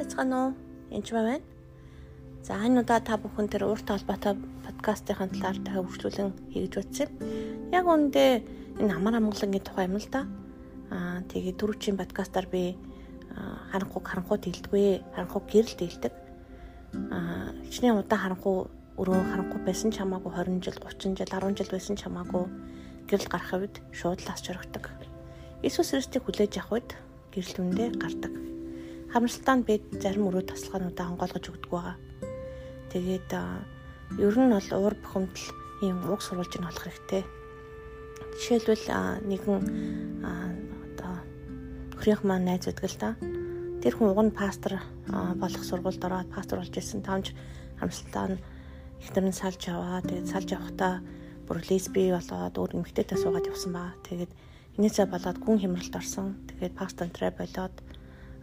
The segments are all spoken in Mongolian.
байцгаана уу? Энд байна. За энэ удаа та бүхэн тэр ууртай холбоотой подкастын талаар дахиад хөгжүүлэн хийж утсан. Яг үүндээ энэ амар амгалангийн тухай юм л да. Аа тэгээд түрүүчийн подкастаар би харанхуг харанхууд хэлдэгвэ. Харанхуг гэрэл хэлдэг. Аа хичнээн удаа харанхуу өрөө харанхуй байсан ч хамаагүй 20 жил, 30 жил, 10 жил байсан ч хамаагүй гэрэл гарах үед шууд лас чорогдог. Иесус Христийг хүлээж авах үед гэрэл үндэ гардаг Хамралтаанд бид зарим өрөө тасалгаануудаа онгойлгож өгдөг байгаа. Тэгээд ер нь бол уур бухимдал ийм уг сурвалж нь болох хэрэгтэй. Жишээлбэл нэгэн одоо хөрийнх маань найз байдаг л да. Тэр хүн уг нь пастор болох сургуульд ороод пастор болж исэн таамж хамсалтаа нь ихтер нь салж аваа. Тэгээд салж авахдаа бүр лесби болоод өөр эмэгтэйтэй суугаад явсан баа. Тэгээд энээсээ болоод гүн хямралд орсон. Тэгээд пастортраа болоод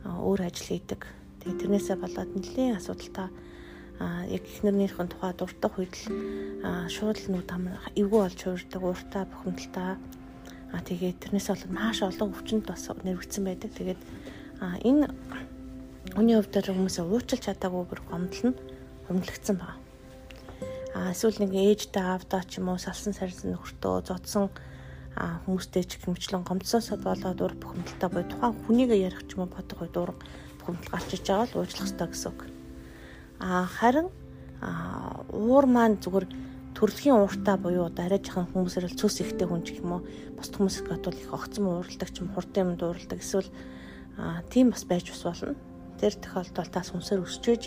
өөр ажил хийдэг. Тэгээ тэрнээсээ болоод нэлийн асуудалтай яг ихнэрнийхэн тухай дуртай үед л шууд л нүд ам эвгүй болж хуурдаг ууртаа бухимдалтай а тэгээд тэрнээс болоод маш олон өвчнөд бас нэрвэгдсэн байдаг. Тэгээд энэ Өний хувьд хүмүүсээ уучлах чадаагүй бүр гомдол нь хөндлөгдсөн байна. А эсвэл нэг ээжтэй аавдаа ч юм уу салсан сарсан нөхөртөө зодсон хүмүүстэй ч хэмчлэн гомдсоосоо болоод ур бухимдалтай буй тухайн хүнийг ярих ч юм уу бодох үед ур бухимдал гарч иж байгаа л уучлах хэрэгтэй гэсэн үг. А харин уур маань зүгээр төрөлхийн ууртаа буюу арай жахан хүмүүсээр л цөс ихтэй хүн ч юм уу бус хүмүүсэд гадуул их огцом уурладаг ч юм хурдан юмд уурладаг эсвэл тийм бас байж бас болно. Тэр тохиолдолд тас хүнсээр өсчөөж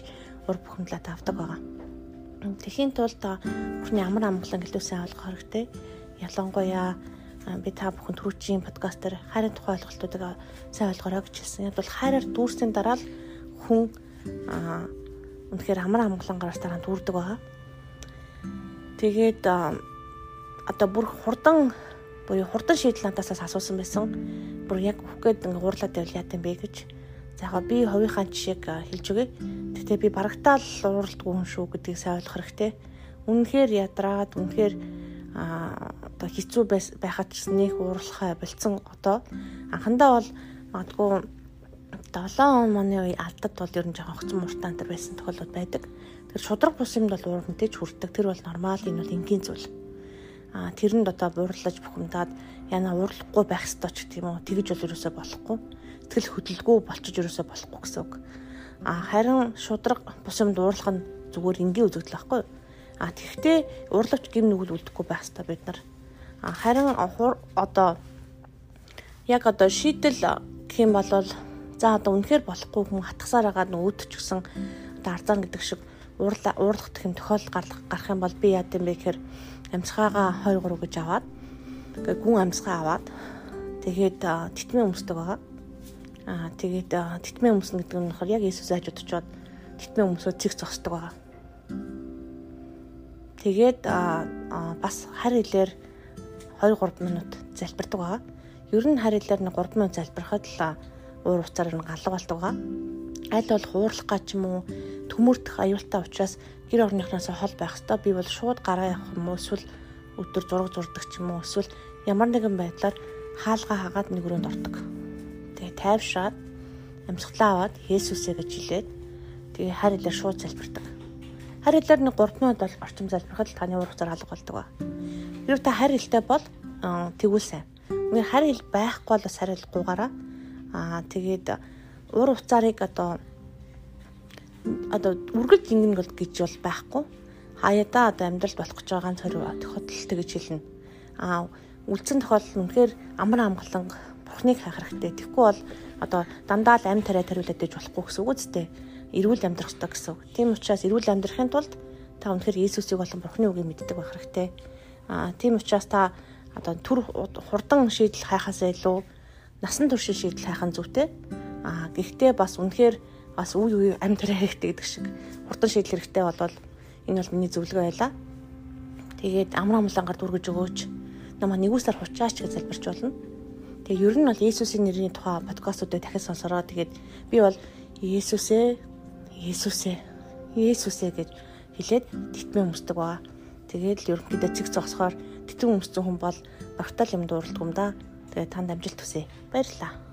ур бухимдлаа тавдаг байгаа. Тэхийн тулд бүхний амар амгалан гэлүүсээ ойлгох хэрэгтэй. Ялангуяа би та бүхэн түрүүчийн подкастер хайрын тухай ойлголтуудыг сайн ойлгорой гэж хэлсэн. Яг бол хайраар дүүрсийн дараа л хүн үнэхээр амар амгалангараас дараа дүүрдэг байгаа. Тэгээд одоо бүр хурдан буюу хурдан шийдэл надаас асуусан байсан. Бүр яг үхгээд ингээ уурлаад байвал яа гэм бэ гэж. За яг би хувийнхаа жишээг хэлж өгье. Гэтэ би барагтаал ууралдгүй хүн шүү гэдгийг сайн ойлгох хэрэгтэй. Үнэхээр ядраад, үнэхээр а одоо хэцүү байхад ч нэг уурлахаа болцсон одоо анхандаа бол магадгүй 7 оны үе алдад бол ер нь жоохон огцон муртаан төр байсан тохиолдол байдаг. Тэр шудраг бус юмд бол уурнтэй ч хүрдэг. Тэр бол нормал энэ бол энгийн зүйл. А тэрэнд одоо буурлаж бухимдаад яна уурлахгүй байх ёстой ч юм уу тэгж бол ерөөсөө болохгүй. Сэтгэл хөдлөлгүй болчих ерөөсөө болохгүй гэсэн үг. А харин шудраг бус юмд уурлах нь зүгээр энгийн үзэгдэл байхгүй юу? А тэгвэл урлагч гим нүгэл үлдэхгүй байх хэрэгтэй бид нар. А харин одоо яг одоо шийдэл гэх юм бол за одоо үнэхээр болохгүй хүн хатгасаар агаад нүүдч гсэн одоо арзан гэдэг шиг уурлаа уурлах гэх юм тохиол гарах юм бол би яа гэм бэ гэхээр амьсгаагаа 23 гэж аваад тэгээ гүн амьсгаа аваад тэгээд титмээ өмсдөг байгаа. Аа тэгээд титмээ өмснө гэдэг нь болохоор яг Иесус айж удачаад титмээ өмсөд цэг зогсдог байгаа. Тэгээд бас хар хэлээр 2 3 минут залбирдаг байгаа. Ер нь хар хэлээр нэг 3 минут залбирахад л уур уцаар нь галга болдог байгаа. Аль болох уурлах гэж юм уу төмөрдөх аюултай учраас гэр орныхноос хол байх хэвээр би бол шууд гараа явах юм уу эсвэл өдөр зураг зурдаг ч юм уу эсвэл ямар нэгэн байдлаар хаалга хагаад нэг өрөөнд ордог. Тэгээ тайвшраад амьсгалаа аваад Есүсээ гэж хэлээд тэгээ хар хэлээр шууд залбирдаг. Харь хэлээр нэг 3 минут бол орчим залбирахад таны урах зар алга болдог ба. Хэрвээ та харь хэлтэй бол тэгвэл сайн. Үнэ харь хэл байхгүй бол харь хэлгүйгаараа аа тэгээд ур уцаарыг одоо одоо үргэлж ингэн бол гэж бол байхгүй. Хаяада одоо амьдралд болох гэж байгаа хориг тохиолдол тэгж хэлнэ. Аа үлдсэн тохиолдол үнэхээр амар амгалан бурхныг хайх хэрэгтэй. Тэгэхгүй бол одоо дандаа л амь тариа тариулаад ээж болохгүй гэсэн үг үстэй эрүүл амьдрах ёстой гэсэн үг. Тийм учраас эрүүл амьдрахын тулд та өнөхөр Иесусыг болон Бурхны үгийг мэддэг байх хэрэгтэй. Аа тийм учраас та одоо түр хурдан шийдэл хайхаас илүү насан туршийн шийдэл хайх нь зүйтэй. Аа гэхдээ бас үнэхээр бас үе үе амьдраа хэрэгтэй гэдэг шиг хурдан шийдэл хэрэгтэй болвол энэ бол миний зөвлөгөө байлаа. Тэгээд амар амлангаар дүргэж өгөөч. Намаа нэгүсээр хучаач гэж залбирч болно. Тэгээ ер нь бол Иесусийн нэрийн тухай подкастуудыг дахиж сонсороо тэгээд би бол Иесусээ Есүсээ Есүсээ гэж хэлээд титмээ өмсдөг байгаа. Тэгээд л ерөнхийдөө цэг зогсохоор титэн өмссөн хүн бол багтаал юм дууралдаг юм да. Тэгээд танд амжилт хүсье. Баярлалаа.